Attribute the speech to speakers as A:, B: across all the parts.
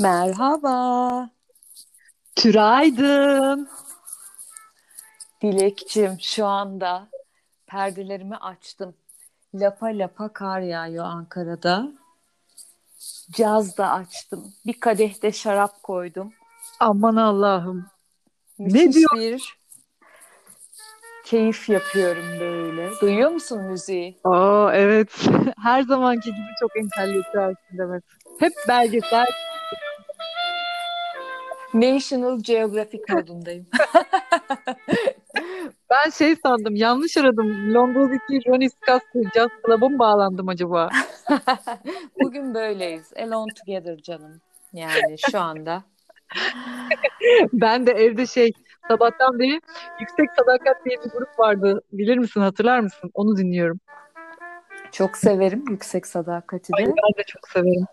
A: Merhaba.
B: Türaydın.
A: Dilekçim şu anda perdelerimi açtım. Lapa lapa kar yağıyor Ankara'da. Caz da açtım. Bir kadeh de şarap koydum.
B: Aman Allah'ım.
A: Müthiş
B: Ne diyor?
A: bir keyif yapıyorum böyle. Duyuyor musun müziği?
B: Aa evet. Her zamanki gibi çok entelektüelsin Demet. Hep belgesel.
A: National Geographic modundayım.
B: Ben şey sandım, yanlış aradım. Londra'daki Ronnie Scott'ı Jazz Club'a mı bağlandım acaba?
A: Bugün böyleyiz. Alone together canım. Yani şu anda.
B: Ben de evde şey, sabahtan beri Yüksek Sadakat diye bir grup vardı. Bilir misin, hatırlar mısın? Onu dinliyorum.
A: Çok severim yüksek sadakati
B: Ay,
A: de.
B: ben de çok severim.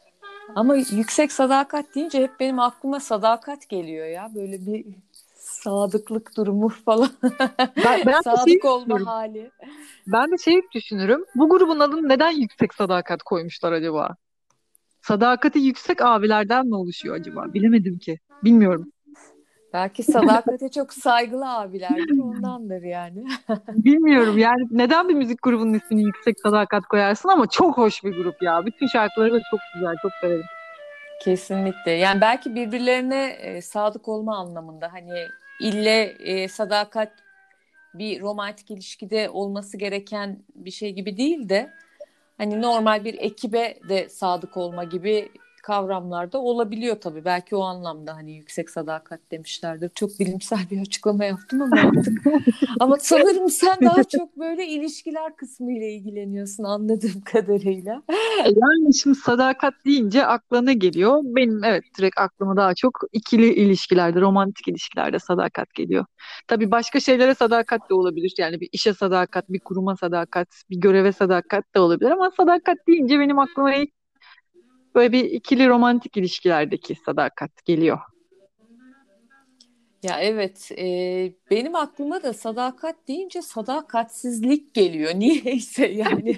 A: Ama yüksek sadakat deyince hep benim aklıma sadakat geliyor ya. Böyle bir sadıklık durumu falan.
B: Ben, ben
A: Sadık
B: şeyi
A: olma
B: düşünüyorum.
A: hali.
B: Ben de şeyi düşünürüm. Bu grubun adını neden Yüksek Sadakat koymuşlar acaba? Sadakati yüksek abilerden mi oluşuyor acaba? Bilemedim ki. Bilmiyorum.
A: Belki sadakate çok saygılı abilerdir ondandır yani.
B: Bilmiyorum yani neden bir müzik grubunun ismini Yüksek Sadakat koyarsın ama çok hoş bir grup ya. Bütün şarkıları da çok güzel, çok severim.
A: Kesinlikle. Yani belki birbirlerine e, sadık olma anlamında hani ille e, sadakat bir romantik ilişkide olması gereken bir şey gibi değil de hani normal bir ekibe de sadık olma gibi kavramlar da olabiliyor tabii. Belki o anlamda hani yüksek sadakat demişlerdir. Çok bilimsel bir açıklama yaptım ama artık. ama sanırım sen daha çok böyle ilişkiler kısmı ile ilgileniyorsun anladığım kadarıyla.
B: E Yani şimdi sadakat deyince akla ne geliyor? Benim evet direkt aklıma daha çok ikili ilişkilerde, romantik ilişkilerde sadakat geliyor. Tabii başka şeylere sadakat de olabilir. Yani bir işe sadakat, bir kuruma sadakat, bir göreve sadakat de olabilir ama sadakat deyince benim aklıma ilk böyle bir ikili romantik ilişkilerdeki sadakat geliyor.
A: Ya evet, e, benim aklıma da sadakat deyince sadakatsizlik geliyor. Niyeyse yani.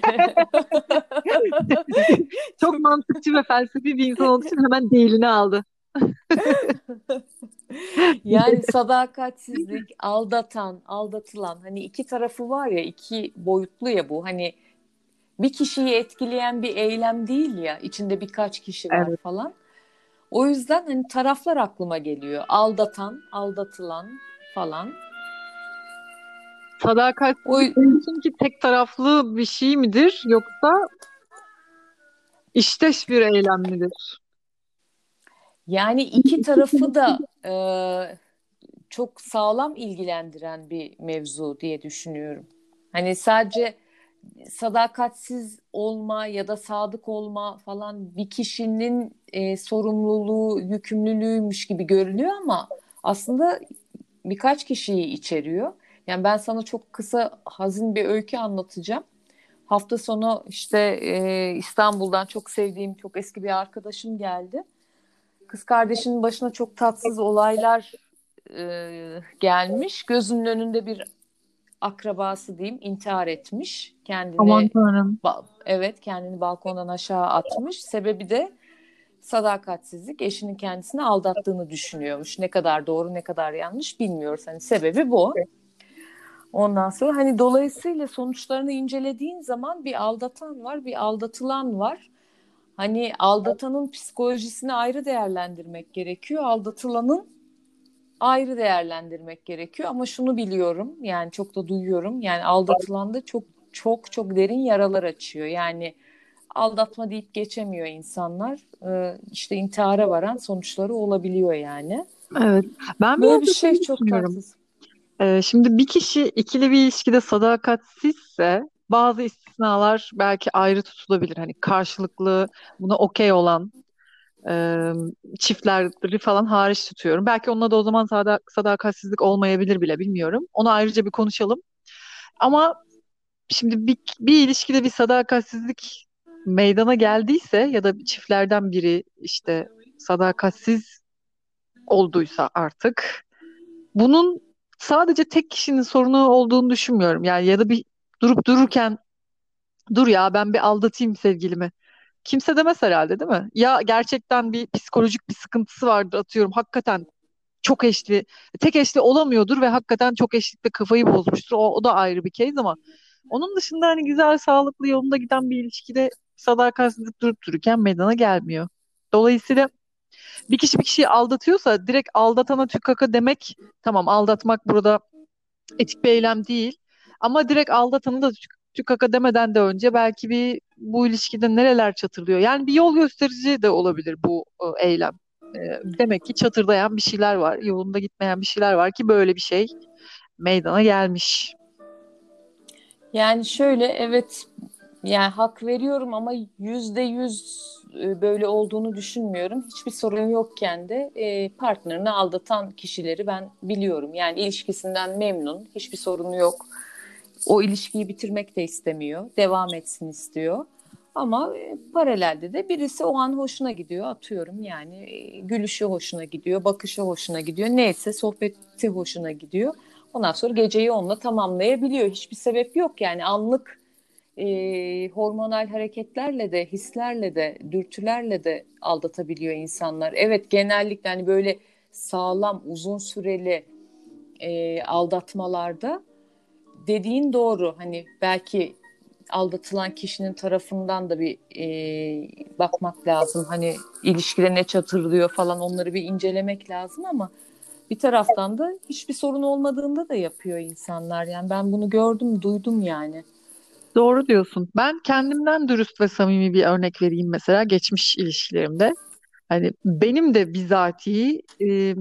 B: Çok mantıkçı ve felsefi bir insan olduğu için hemen değilini aldı.
A: Yani sadakatsizlik, aldatan, aldatılan hani iki tarafı var ya, iki boyutlu ya bu. Hani bir kişiyi etkileyen bir eylem değil ya, içinde birkaç kişi var
B: Evet.
A: falan. O yüzden hani taraflar aklıma geliyor. Aldatan, aldatılan falan.
B: Sadakat
A: O
B: ki tek taraflı bir şey midir yoksa işteş bir eylem midir?
A: Yani iki tarafı da e, çok sağlam ilgilendiren bir mevzu diye düşünüyorum. Hani sadece sadakatsiz olma ya da sadık olma falan bir kişinin e, sorumluluğu, yükümlülüğüymüş gibi görünüyor ama aslında birkaç kişiyi içeriyor. Yani ben sana çok kısa hazin bir öykü anlatacağım. Hafta sonu işte e, İstanbul'dan çok sevdiğim çok eski bir arkadaşım geldi. Kız kardeşinin başına çok tatsız olaylar e, gelmiş. Gözünün önünde bir akrabası diyeyim intihar etmiş.
B: Aman
A: Kendini
B: Tanrım.
A: ba- evet kendini balkondan aşağı atmış. Sebebi de sadakatsizlik. Eşinin kendisini aldattığını düşünüyormuş. Ne kadar doğru ne kadar yanlış bilmiyoruz. Hani sebebi bu. Ondan sonra hani dolayısıyla sonuçlarını incelediğin zaman bir aldatan var, bir aldatılan var. Hani aldatanın psikolojisini ayrı değerlendirmek gerekiyor. Aldatılanın ayrı değerlendirmek gerekiyor. Ama şunu biliyorum yani çok da duyuyorum. Yani aldatılan da çok çok çok derin yaralar açıyor. Yani aldatma deyip geçemiyor insanlar. Ee, işte intihara varan sonuçları olabiliyor yani.
B: Evet. Ben
A: Böyle bir şey çok tatsız.
B: Ee, şimdi bir kişi ikili bir ilişkide sadakatsizse bazı istisnalar belki ayrı tutulabilir. Hani karşılıklı buna okey olan e, çiftleri falan hariç tutuyorum. Belki onunla da o zaman sada- sadakatsizlik olmayabilir bile bilmiyorum. Onu ayrıca bir konuşalım. Ama şimdi bir, bir ilişkide bir sadakatsizlik meydana geldiyse ya da çiftlerden biri işte sadakatsiz olduysa artık bunun sadece tek kişinin sorunu olduğunu düşünmüyorum. Yani ya da bir durup dururken dur ya ben bir aldatayım sevgilimi. Kimse demez herhalde değil mi? Ya gerçekten bir psikolojik bir sıkıntısı vardır atıyorum. Hakikaten çok eşli, tek eşli olamıyordur ve hakikaten çok eşlikte kafayı bozmuştur. O, o da ayrı bir case ama onun dışında hani güzel, sağlıklı, yolunda giden bir ilişkide sadakatsizlik durup dururken meydana gelmiyor. Dolayısıyla bir kişi bir kişiyi aldatıyorsa direkt aldatana tükaka demek tamam aldatmak burada etik bir eylem değil. Ama direkt aldatanı da tükaka demeden de önce belki bir bu ilişkide nereler çatırlıyor. Yani bir yol gösterici de olabilir bu e, eylem. E, demek ki çatırdayan bir şeyler var. Yolunda gitmeyen bir şeyler var ki böyle bir şey meydana gelmiş.
A: Yani şöyle evet yani hak veriyorum ama yüzde yüz e, böyle olduğunu düşünmüyorum. Hiçbir sorun yokken de e, partnerini aldatan kişileri ben biliyorum. Yani ilişkisinden memnun, hiçbir sorunu yok. O ilişkiyi bitirmek de istemiyor, devam etsin istiyor. Ama e, paralelde de birisi o an hoşuna gidiyor atıyorum yani gülüşü hoşuna gidiyor, bakışı hoşuna gidiyor, neyse sohbeti hoşuna gidiyor. Ondan sonra geceyi onunla tamamlayabiliyor. Hiçbir sebep yok yani anlık e, hormonal hareketlerle de, hislerle de, dürtülerle de aldatabiliyor insanlar. Evet genellikle hani böyle sağlam, uzun süreli e, aldatmalarda dediğin doğru. Hani belki aldatılan kişinin tarafından da bir e, bakmak lazım. Hani ilişkide ne çatırlıyor falan onları bir incelemek lazım ama bir taraftan da hiçbir sorun olmadığında da yapıyor insanlar. Yani ben bunu gördüm, duydum yani.
B: Doğru diyorsun. Ben kendimden dürüst ve samimi bir örnek vereyim mesela geçmiş ilişkilerimde. Hani benim de bizatihi e,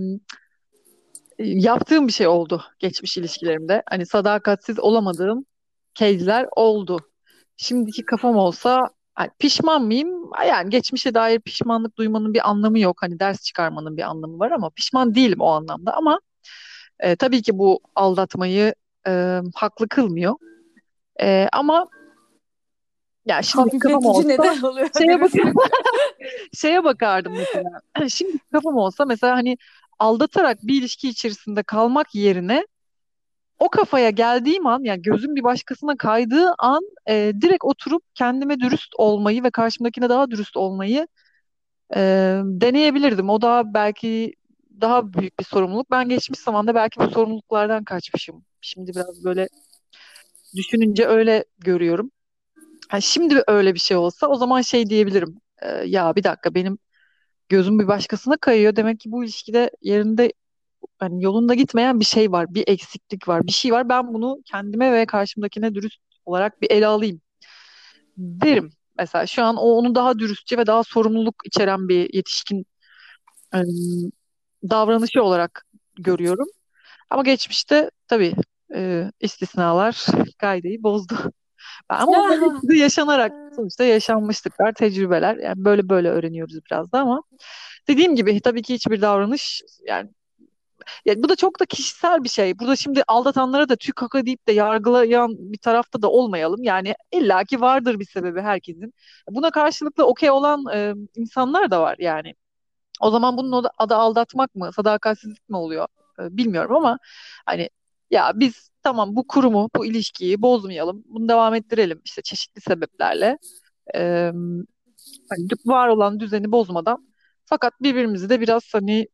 B: yaptığım bir şey oldu geçmiş ilişkilerimde. Hani sadakatsiz olamadığım case'ler oldu. Şimdiki kafam olsa yani pişman mıyım? Yani geçmişe dair pişmanlık duymanın bir anlamı yok. Hani ders çıkarmanın bir anlamı var ama pişman değilim o anlamda. Ama e, tabii ki bu aldatmayı e, haklı kılmıyor. E, ama ya şimdi kafam olsa neden oluyor? Şeye, bak şeye bakardım mesela. Şimdi kafam olsa mesela hani aldatarak bir ilişki içerisinde kalmak yerine o kafaya geldiğim an yani gözüm bir başkasına kaydığı an e, direkt oturup kendime dürüst olmayı ve karşımdakine daha dürüst olmayı e, deneyebilirdim. O da belki daha büyük bir sorumluluk. Ben geçmiş zamanda belki bu sorumluluklardan kaçmışım. Şimdi biraz böyle düşününce öyle görüyorum. Yani şimdi öyle bir şey olsa o zaman şey diyebilirim. E, ya bir dakika benim gözüm bir başkasına kayıyor. Demek ki bu ilişkide yerinde yani yolunda gitmeyen bir şey var, bir eksiklik var, bir şey var. Ben bunu kendime ve karşımdakine dürüst olarak bir ele alayım derim. Mesela şu an o onu daha dürüstçe ve daha sorumluluk içeren bir yetişkin e, davranışı olarak görüyorum. Ama geçmişte tabii e, istisnalar kaideyi bozdu. Ama onların yaşanarak sonuçta yaşanmışlıklar, tecrübeler. Yani böyle böyle öğreniyoruz biraz da ama dediğim gibi tabii ki hiçbir davranış yani ya bu da çok da kişisel bir şey. Burada şimdi aldatanlara da tüy kaka deyip de yargılayan bir tarafta da olmayalım. Yani illaki vardır bir sebebi herkesin. Buna karşılıklı okey olan e, insanlar da var yani. O zaman bunun adı aldatmak mı, sadakatsizlik mi oluyor? E, bilmiyorum ama hani ya biz tamam bu kurumu, bu ilişkiyi bozmayalım, bunu devam ettirelim işte çeşitli sebeplerle. E, hani var olan düzeni bozmadan fakat birbirimizi de biraz hani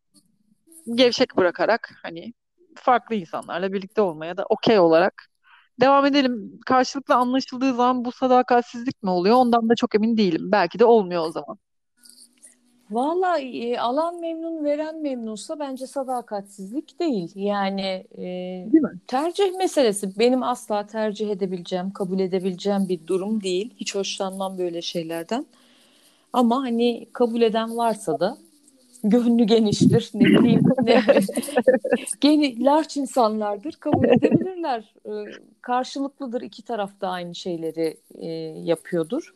B: gevşek bırakarak hani farklı insanlarla birlikte olmaya da okey olarak devam edelim. Karşılıklı anlaşıldığı zaman bu sadakatsizlik mi oluyor? Ondan da çok emin değilim. Belki de olmuyor o zaman.
A: Valla e, alan memnun veren memnunsa bence sadakatsizlik değil. Yani e, değil tercih meselesi benim asla tercih edebileceğim, kabul edebileceğim bir durum değil. Hiç hoşlanmam böyle şeylerden. Ama hani kabul eden varsa da gönlü geniştir ne bileyim ne, geni, large insanlardır kabul edebilirler ee, karşılıklıdır iki tarafta aynı şeyleri e, yapıyordur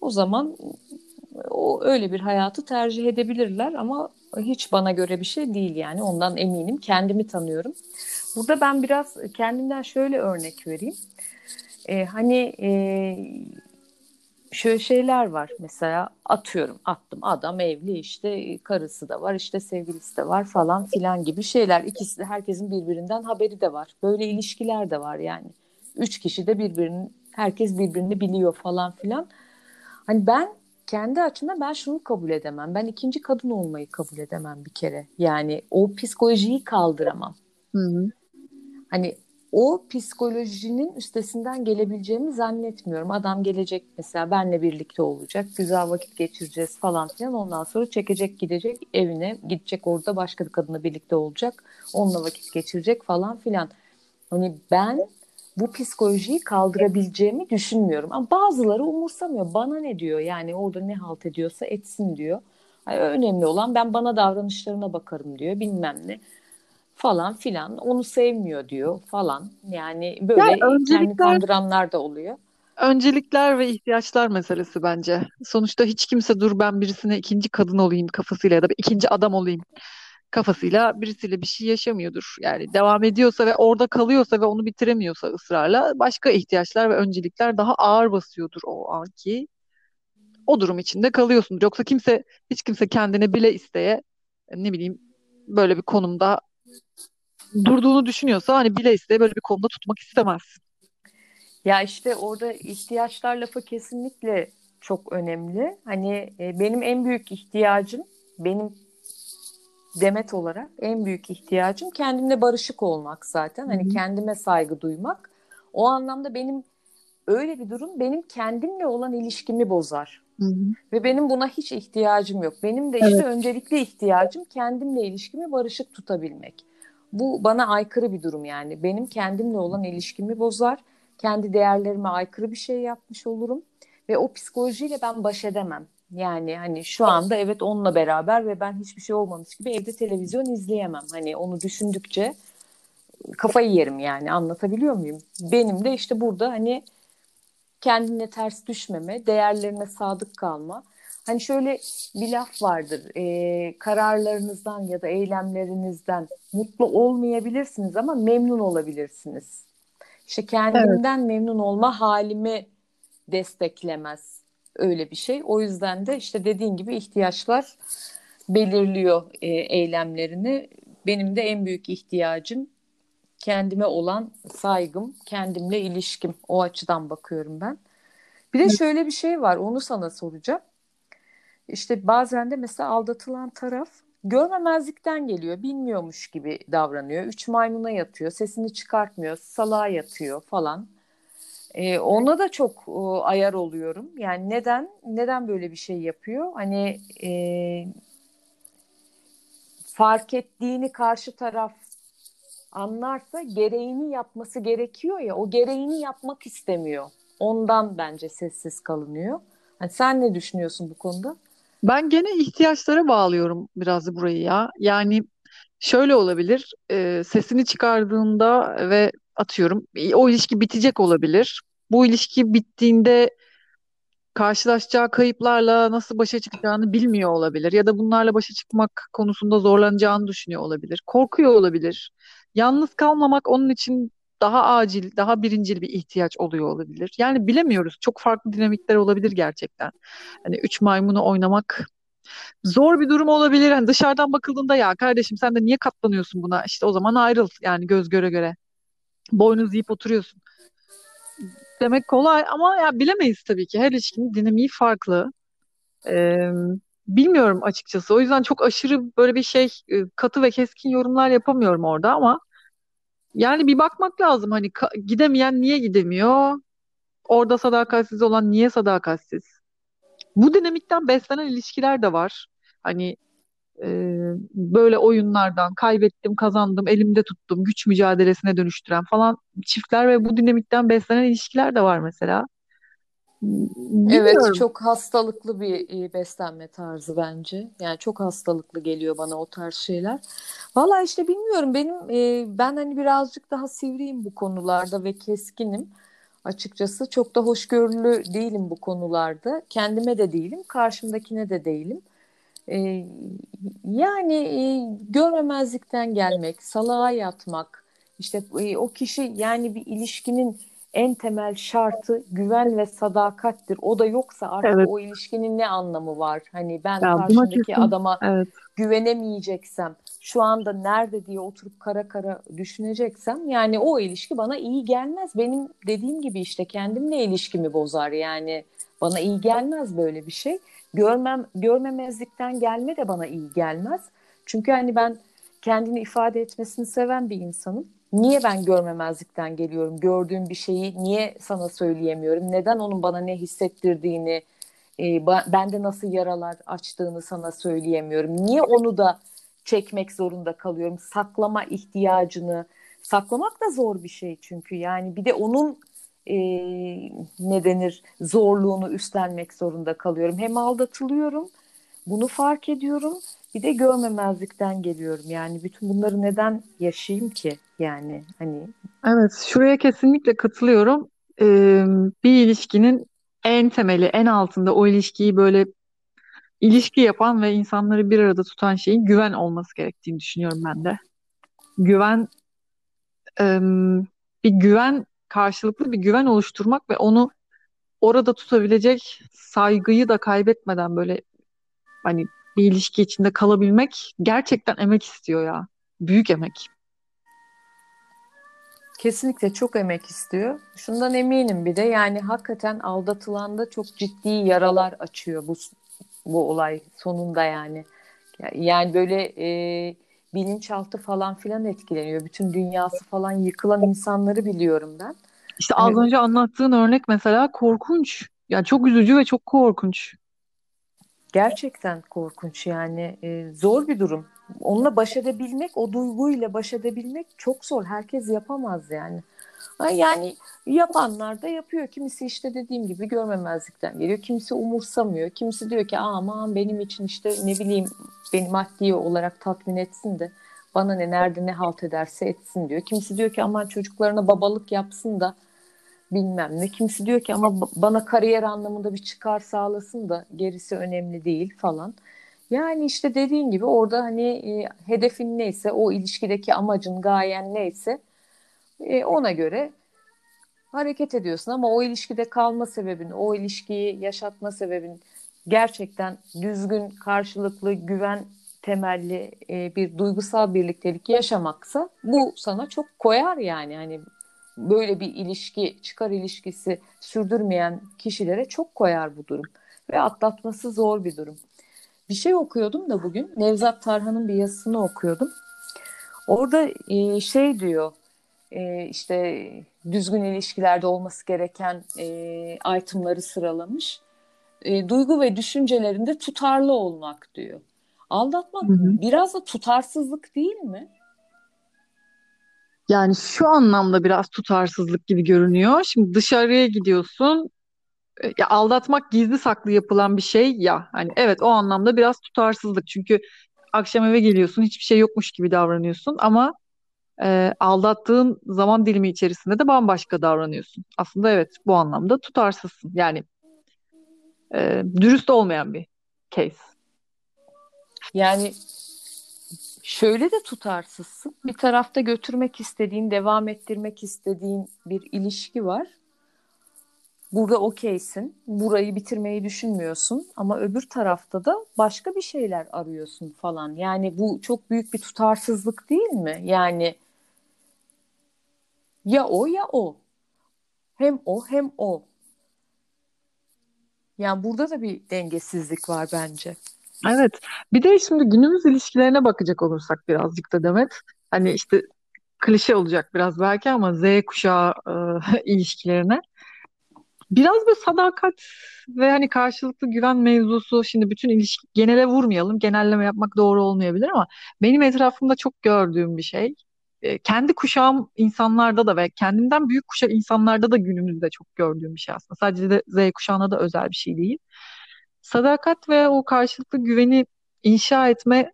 A: o zaman o öyle bir hayatı tercih edebilirler ama hiç bana göre bir şey değil yani. Ondan eminim. Kendimi tanıyorum. Burada ben biraz kendimden şöyle örnek vereyim. Ee, hani e, şöyle şeyler var. Mesela atıyorum attım. Adam evli işte karısı da var işte sevgilisi de var falan filan gibi şeyler. İkisi de herkesin birbirinden haberi de var. Böyle ilişkiler de var yani. Üç kişi de birbirinin herkes birbirini biliyor falan filan. Hani ben kendi açımdan ben şunu kabul edemem. Ben ikinci kadın olmayı kabul edemem bir kere. Yani o psikolojiyi kaldıramam. Hı hı. Hani o psikolojinin üstesinden gelebileceğimi zannetmiyorum. Adam gelecek mesela benle birlikte olacak, güzel vakit geçireceğiz falan filan. Ondan sonra çekecek gidecek evine, gidecek orada başka bir kadınla birlikte olacak, onunla vakit geçirecek falan filan. Hani ben bu psikolojiyi kaldırabileceğimi düşünmüyorum. Ama bazıları umursamıyor. Bana ne diyor? Yani orada ne halt ediyorsa etsin diyor. Yani önemli olan ben bana davranışlarına bakarım diyor. Bilmem ne falan filan. Onu sevmiyor diyor falan. Yani böyle yani öncelikler, kendi kandıranlar da oluyor.
B: Öncelikler ve ihtiyaçlar meselesi bence. Sonuçta hiç kimse dur ben birisine ikinci kadın olayım kafasıyla ya da ikinci adam olayım kafasıyla birisiyle bir şey yaşamıyordur. Yani devam ediyorsa ve orada kalıyorsa ve onu bitiremiyorsa ısrarla başka ihtiyaçlar ve öncelikler daha ağır basıyordur o anki. O durum içinde kalıyorsundur. Yoksa kimse hiç kimse kendine bile isteye ne bileyim böyle bir konumda durduğunu düşünüyorsa hani bile isteye böyle bir konuda tutmak istemez.
A: Ya işte orada ihtiyaçlar lafı kesinlikle çok önemli. Hani e, benim en büyük ihtiyacım benim demet olarak en büyük ihtiyacım kendimle barışık olmak zaten. Hani Hı-hı. kendime saygı duymak. O anlamda benim öyle bir durum benim kendimle olan ilişkimi bozar. Hı-hı. Ve benim buna hiç ihtiyacım yok. Benim de işte evet. öncelikli ihtiyacım kendimle ilişkimi barışık tutabilmek. Bu bana aykırı bir durum yani. Benim kendimle olan ilişkimi bozar. Kendi değerlerime aykırı bir şey yapmış olurum. Ve o psikolojiyle ben baş edemem. Yani hani şu anda evet onunla beraber ve ben hiçbir şey olmamış gibi evde televizyon izleyemem. Hani onu düşündükçe kafayı yerim yani anlatabiliyor muyum? Benim de işte burada hani kendine ters düşmeme, değerlerine sadık kalma. Hani şöyle bir laf vardır. E, kararlarınızdan ya da eylemlerinizden mutlu olmayabilirsiniz ama memnun olabilirsiniz. İşte kendimden evet. memnun olma halimi desteklemez öyle bir şey. O yüzden de işte dediğin gibi ihtiyaçlar belirliyor e, eylemlerini. Benim de en büyük ihtiyacım kendime olan saygım, kendimle ilişkim. O açıdan bakıyorum ben. Bir de şöyle bir şey var, onu sana soracağım. İşte bazen de mesela aldatılan taraf görmemezlikten geliyor, bilmiyormuş gibi davranıyor. Üç maymuna yatıyor, sesini çıkartmıyor, salağa yatıyor falan. E, ona da çok e, ayar oluyorum. Yani neden neden böyle bir şey yapıyor? Hani e, fark ettiğini karşı taraf anlarsa gereğini yapması gerekiyor ya o gereğini yapmak istemiyor. Ondan bence sessiz kalınıyor. Hani sen ne düşünüyorsun bu konuda?
B: Ben gene ihtiyaçlara bağlıyorum biraz burayı ya. Yani şöyle olabilir. E, sesini çıkardığında ve atıyorum o ilişki bitecek olabilir. Bu ilişki bittiğinde karşılaşacağı kayıplarla nasıl başa çıkacağını bilmiyor olabilir ya da bunlarla başa çıkmak konusunda zorlanacağını düşünüyor olabilir. Korkuyor olabilir. Yalnız kalmamak onun için daha acil, daha birincil bir ihtiyaç oluyor olabilir. Yani bilemiyoruz. Çok farklı dinamikler olabilir gerçekten. Hani üç maymunu oynamak zor bir durum olabilir. Hani dışarıdan bakıldığında ya kardeşim sen de niye katlanıyorsun buna? İşte o zaman ayrıl yani göz göre göre. Boynuz yiyip oturuyorsun. Demek kolay ama ya bilemeyiz tabii ki. Her ilişkinin dinamiği farklı. Ee, bilmiyorum açıkçası. O yüzden çok aşırı böyle bir şey katı ve keskin yorumlar yapamıyorum orada ama yani bir bakmak lazım. Hani gidemeyen niye gidemiyor? Orada sadakatsiz olan niye sadakatsiz? Bu dinamikten beslenen ilişkiler de var. Hani e, böyle oyunlardan kaybettim, kazandım, elimde tuttum, güç mücadelesine dönüştüren falan çiftler ve bu dinamikten beslenen ilişkiler de var mesela.
A: Bilmiyorum. Evet çok hastalıklı bir e, beslenme tarzı bence. Yani çok hastalıklı geliyor bana o tarz şeyler. Valla işte bilmiyorum benim e, ben hani birazcık daha sivriyim bu konularda ve keskinim. Açıkçası çok da hoşgörülü değilim bu konularda. Kendime de değilim, karşımdakine de değilim. E, yani görmemezlikten gelmek, salağa yatmak, işte o kişi yani bir ilişkinin en temel şartı güven ve sadakattir. O da yoksa artık
B: Evet.
A: o ilişkinin ne anlamı var? Hani ben
B: Ya
A: karşımdaki
B: kesin.
A: adama
B: Evet.
A: güvenemeyeceksem, şu anda nerede diye oturup kara kara düşüneceksem yani o ilişki bana iyi gelmez. Benim dediğim gibi işte kendimle ilişkimi bozar yani. Bana iyi gelmez böyle bir şey. Görmem görmemezlikten gelme de bana iyi gelmez. Çünkü hani ben kendini ifade etmesini seven bir insanım. Niye ben görmemezlikten geliyorum? Gördüğüm bir şeyi niye sana söyleyemiyorum? Neden onun bana ne hissettirdiğini, e, bende nasıl yaralar açtığını sana söyleyemiyorum? Niye onu da çekmek zorunda kalıyorum? Saklama ihtiyacını, saklamak da zor bir şey çünkü yani bir de onun e, ne denir zorluğunu üstlenmek zorunda kalıyorum. Hem aldatılıyorum, bunu fark ediyorum. Bir de görmemezlikten geliyorum. Yani bütün bunları neden yaşayayım ki? Yani hani
B: Evet, şuraya kesinlikle katılıyorum. Ee, bir ilişkinin en temeli, en altında o ilişkiyi böyle ilişki yapan ve insanları bir arada tutan şeyin güven olması gerektiğini düşünüyorum ben de. Güven, em, bir güven, karşılıklı bir güven oluşturmak ve onu orada tutabilecek saygıyı da kaybetmeden böyle hani bir ilişki içinde kalabilmek gerçekten emek istiyor ya. Büyük emek.
A: kesinlikle çok emek istiyor. Şundan eminim bir de yani hakikaten aldatılanda çok ciddi yaralar açıyor bu bu olay sonunda yani. Yani böyle e, bilinçaltı falan filan etkileniyor. Bütün dünyası falan yıkılan insanları biliyorum ben.
B: İşte az
A: Hani
B: önce anlattığın örnek mesela korkunç. Ya çok üzücü ve çok korkunç.
A: gerçekten korkunç yani e, zor bir durum. Onunla baş edebilmek, o duyguyla baş edebilmek çok zor. Herkes yapamaz yani. Yani yapanlar da yapıyor. Kimisi işte dediğim gibi görmemezlikten geliyor. Kimisi umursamıyor. Kimisi diyor ki aman benim için işte ne bileyim beni maddi olarak tatmin etsin de bana ne nerede ne halt ederse etsin diyor. Kimisi diyor ki aman çocuklarına babalık yapsın da bilmem ne. Kimisi diyor ki ama ba- bana kariyer anlamında bir çıkar sağlasın da gerisi önemli değil falan. Yani işte dediğin gibi orada hani e, hedefin neyse o ilişkideki amacın gayen neyse e, ona göre hareket ediyorsun ama o ilişkide kalma sebebin, o ilişkiyi yaşatma sebebin gerçekten düzgün, karşılıklı, güven temelli e, bir duygusal birliktelik yaşamaksa bu sana çok koyar yani. Hani böyle bir ilişki, çıkar ilişkisi sürdürmeyen kişilere çok koyar bu durum ve atlatması zor bir durum. Bir şey okuyordum da bugün Nevzat Tarhan'ın bir yazısını okuyordum. Orada e, şey diyor e, işte düzgün ilişkilerde olması gereken e, itemları sıralamış. E, duygu ve düşüncelerinde tutarlı olmak diyor. Aldatmak
B: Hı hı.
A: biraz da tutarsızlık değil mi?
B: Yani şu anlamda biraz tutarsızlık gibi görünüyor. Şimdi dışarıya gidiyorsun. E, Ya aldatmak gizli saklı yapılan bir şey ya. Hani evet o anlamda biraz tutarsızlık. Çünkü akşam eve geliyorsun, hiçbir şey yokmuş gibi davranıyorsun ama e, aldattığın zaman dilimi içerisinde de bambaşka davranıyorsun. Aslında evet bu anlamda tutarsızsın. Yani e, dürüst olmayan bir case.
A: Yani şöyle de tutarsızsın. Bir tarafta götürmek istediğin, devam ettirmek istediğin bir ilişki var. Burada okeysin. Burayı bitirmeyi düşünmüyorsun. Ama öbür tarafta da başka bir şeyler arıyorsun falan. Yani bu çok büyük bir tutarsızlık değil mi? Yani ya o ya o. Hem o hem o. Yani burada da bir dengesizlik var bence.
B: Evet. Bir de şimdi günümüz ilişkilerine bakacak olursak birazcık da Demet. Hani işte klişe olacak biraz belki ama Z kuşağı e, ilişkilerine. Biraz bir sadakat ve hani karşılıklı güven mevzusu şimdi bütün ilişki genele vurmayalım. Genelleme yapmak doğru olmayabilir ama benim etrafımda çok gördüğüm bir şey. E, kendi kuşağım insanlarda da ve kendimden büyük kuşak insanlarda da günümüzde çok gördüğüm bir şey aslında. Sadece de Z kuşağına da özel bir şey değil. Sadakat ve o karşılıklı güveni inşa etme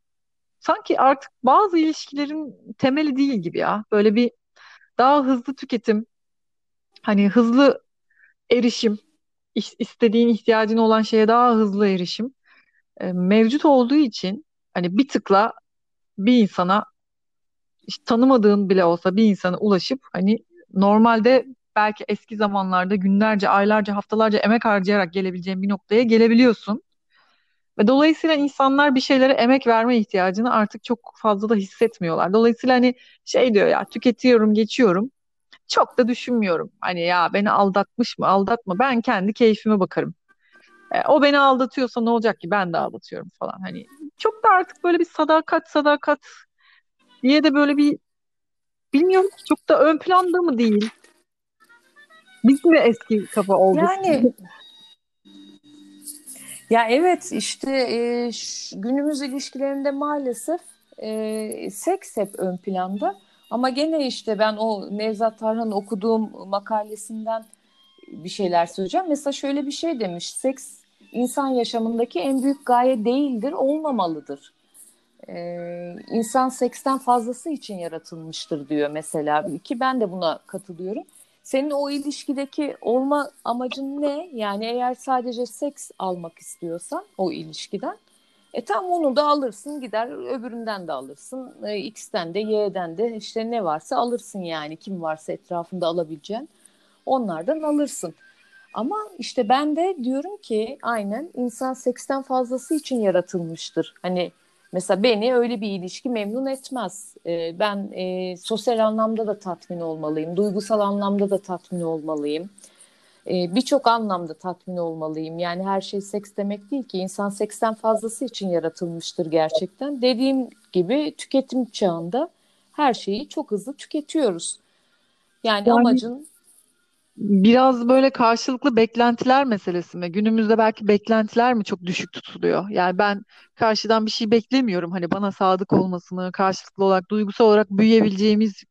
B: sanki artık bazı ilişkilerin temeli değil gibi ya. Böyle bir daha hızlı tüketim, hani hızlı erişim, is- istediğin ihtiyacın olan şeye daha hızlı erişim e, mevcut olduğu için hani bir tıkla bir insana hiç tanımadığın bile olsa bir insana ulaşıp hani normalde belki eski zamanlarda günlerce, aylarca, haftalarca emek harcayarak gelebileceğin bir noktaya gelebiliyorsun. Ve dolayısıyla insanlar bir şeylere emek verme ihtiyacını artık çok fazla da hissetmiyorlar. Dolayısıyla hani şey diyor ya tüketiyorum, geçiyorum. Çok da düşünmüyorum. Hani ya beni aldatmış mı, aldatma. Ben kendi keyfime bakarım. E, o beni aldatıyorsa ne olacak ki? Ben de aldatıyorum falan. Hani çok da artık böyle bir sadakat, sadakat diye de böyle bir bilmiyorum çok da ön planda mı değil? Biz mi eski kafa olduk?
A: Yani ya evet işte e, günümüz ilişkilerinde maalesef e, seks hep ön planda. Ama gene işte ben o Nevzat Tarhan'ın okuduğum makalesinden bir şeyler söyleyeceğim. Mesela şöyle bir şey demiş. Seks insan yaşamındaki en büyük gaye değildir, olmamalıdır. Ee, insan seksten fazlası için yaratılmıştır diyor mesela. Ki ben de buna katılıyorum. Senin o ilişkideki olma amacın ne? Yani eğer sadece seks almak istiyorsan o ilişkiden e tam onu da alırsın gider öbüründen de alırsın. E, X'ten de Y'den de işte ne varsa alırsın yani kim varsa etrafında alabileceğin onlardan alırsın. Ama işte ben de diyorum ki aynen insan seksten fazlası için yaratılmıştır. Hani mesela beni öyle bir ilişki memnun etmez. Ee, ben e, sosyal anlamda da tatmin olmalıyım, duygusal anlamda da tatmin olmalıyım. Ee, Birçok anlamda tatmin olmalıyım. Yani her şey seks demek değil ki. İnsan seksten fazlası için yaratılmıştır gerçekten. Dediğim gibi tüketim çağında her şeyi çok hızlı tüketiyoruz. Yani, yani amacın
B: biraz böyle karşılıklı beklentiler meselesi mi? Günümüzde belki beklentiler mi çok düşük tutuluyor? Yani ben karşıdan bir şey beklemiyorum. Hani bana sadık olmasını, karşılıklı olarak, duygusal olarak büyüyebileceğimiz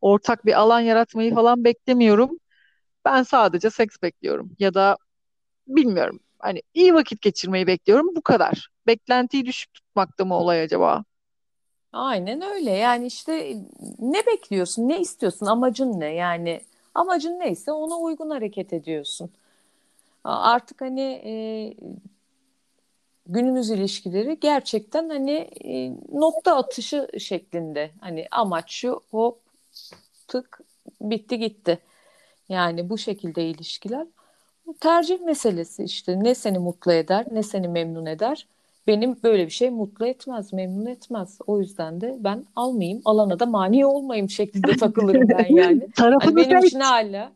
B: ortak bir alan yaratmayı falan beklemiyorum. Ben sadece seks bekliyorum. Ya da bilmiyorum. Hani iyi vakit geçirmeyi bekliyorum. Bu kadar. Beklentiyi düşük tutmakta mı olay acaba?
A: Aynen öyle. Yani işte ne bekliyorsun, ne istiyorsun, amacın ne? Yani Amacın neyse ona uygun hareket ediyorsun. Artık hani e, günümüz ilişkileri gerçekten hani e, nokta atışı şeklinde. Hani amaç şu hop tık bitti gitti. Yani bu şekilde ilişkiler. Tercih meselesi işte ne seni mutlu eder ne seni memnun eder. Benim böyle bir şey mutlu etmez, memnun etmez. O yüzden de ben almayayım, alana da mani olmayayım şeklinde takılırım ben yani. hani benim için hala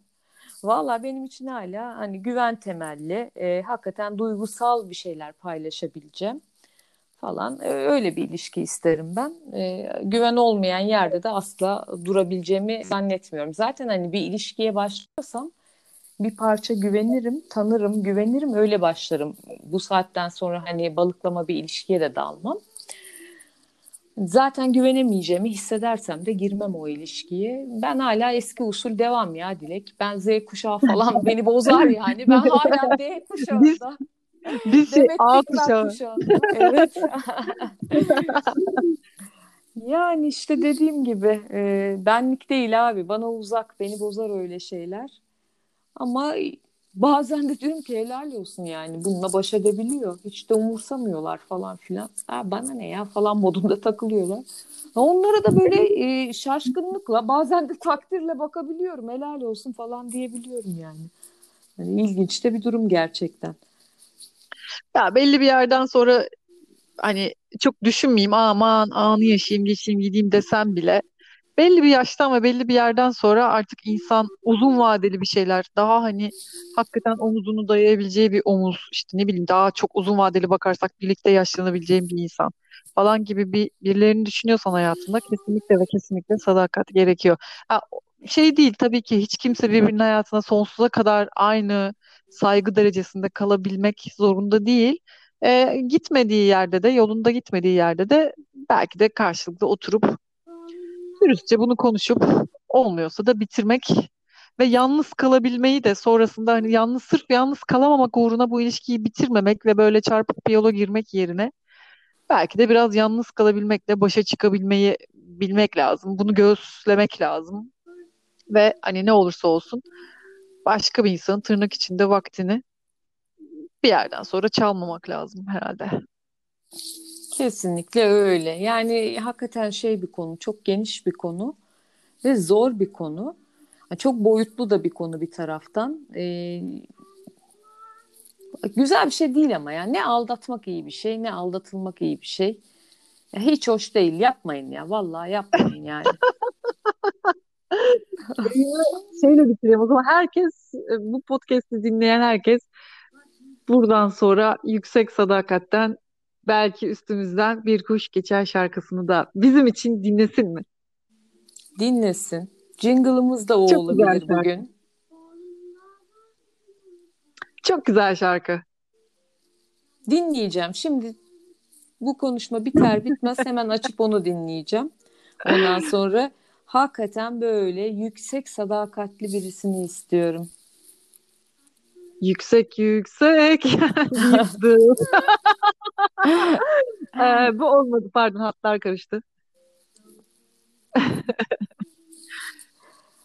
A: Valla benim için hala hani güven temelli, e, hakikaten duygusal bir şeyler paylaşabileceğim falan. E, öyle bir ilişki isterim ben. E, güven olmayan yerde de asla durabileceğimi zannetmiyorum. Zaten hani bir ilişkiye başlıyorsam bir parça güvenirim, tanırım, güvenirim öyle başlarım. Bu saatten sonra hani balıklama bir ilişkiye de dalmam. Zaten güvenemeyeceğimi hissedersem de girmem o ilişkiye. Ben hala eski usul devam ya Dilek. Ben Z kuşağı falan beni bozar yani. Ben hala D kuşağında.
B: Biz, biz şey, A kuşağı. kuşağında. Evet.
A: yani işte dediğim gibi e, benlik değil abi. Bana uzak. Beni bozar öyle şeyler. Ama bazen de diyorum ki helal olsun yani bununla baş edebiliyor. Hiç de umursamıyorlar falan filan. Ha, bana ne ya falan modunda takılıyorlar. Onlara da böyle e, şaşkınlıkla bazen de takdirle bakabiliyorum. Helal olsun falan diyebiliyorum yani. yani ilginç de bir durum gerçekten.
B: Ya belli bir yerden sonra hani çok düşünmeyeyim aman anı yaşayayım geçeyim gideyim desem bile belli bir yaştan ve belli bir yerden sonra artık insan uzun vadeli bir şeyler daha hani hakikaten omuzunu dayayabileceği bir omuz işte ne bileyim daha çok uzun vadeli bakarsak birlikte yaşlanabileceğim bir insan falan gibi bir birilerini düşünüyorsan hayatında kesinlikle ve kesinlikle sadakat gerekiyor. Ha, şey değil tabii ki hiç kimse birbirinin hayatına sonsuza kadar aynı saygı derecesinde kalabilmek zorunda değil. E, gitmediği yerde de yolunda gitmediği yerde de belki de karşılıklı oturup dürüstçe bunu konuşup olmuyorsa da bitirmek ve yalnız kalabilmeyi de sonrasında hani yalnız sırf yalnız kalamamak uğruna bu ilişkiyi bitirmemek ve böyle çarpık bir yola girmek yerine belki de biraz yalnız kalabilmekle başa çıkabilmeyi bilmek lazım. Bunu göğüslemek lazım. Ve hani ne olursa olsun başka bir insanın tırnak içinde vaktini bir yerden sonra çalmamak lazım herhalde.
A: Kesinlikle öyle. Yani hakikaten şey bir konu, çok geniş bir konu ve zor bir konu. Çok boyutlu da bir konu bir taraftan. Ee, güzel bir şey değil ama ya. Ne aldatmak iyi bir şey, ne aldatılmak iyi bir şey. Ya hiç hoş değil. Yapmayın ya. Vallahi yapmayın yani.
B: Şeyle bitireyim o zaman. Herkes, e, bu podcast'i dinleyen herkes buradan sonra yüksek sadakatten belki üstümüzden bir kuş geçer şarkısını da bizim için dinlesin mi?
A: Dinlesin. Jingle'ımız da o Çok olabilir bugün.
B: Çok güzel şarkı.
A: Dinleyeceğim. Şimdi bu konuşma biter bitmez hemen açıp onu dinleyeceğim. Ondan sonra hakikaten böyle yüksek sadakatli birisini istiyorum.
B: Yüksek yüksek ee, bu olmadı pardon hatlar karıştı.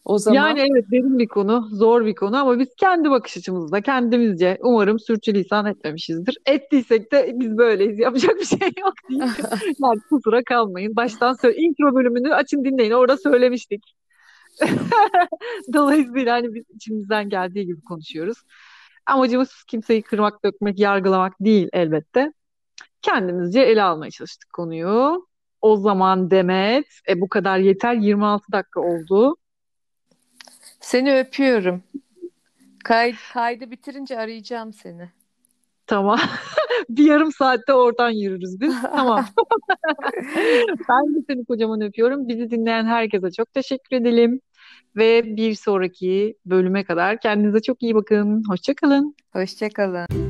B: O zaman yani evet derin bir konu, zor bir konu ama biz kendi bakış açımızda kendimizce umarım sürçülisan etmemişizdir. Ettiysek de biz böyleyiz. Yapacak bir şey yok yani kusura kalmayın. Baştan söyle intro bölümünü açın dinleyin. Orada söylemiştik. Dolayısıyla hani biz içimizden geldiği gibi konuşuyoruz. Amacımız kimseyi kırmak, dökmek, yargılamak değil elbette. Kendimizce ele almaya çalıştık konuyu. O zaman Demet, e, bu kadar yeter 26 dakika oldu.
A: Seni öpüyorum. Kay kaydı bitirince arayacağım seni.
B: Tamam. bir yarım saatte oradan yürürüz biz. Tamam. ben de seni kocaman öpüyorum. Bizi dinleyen herkese çok teşekkür edelim. Ve bir sonraki bölüme kadar kendinize çok iyi bakın. Hoşçakalın.
A: Hoşçakalın.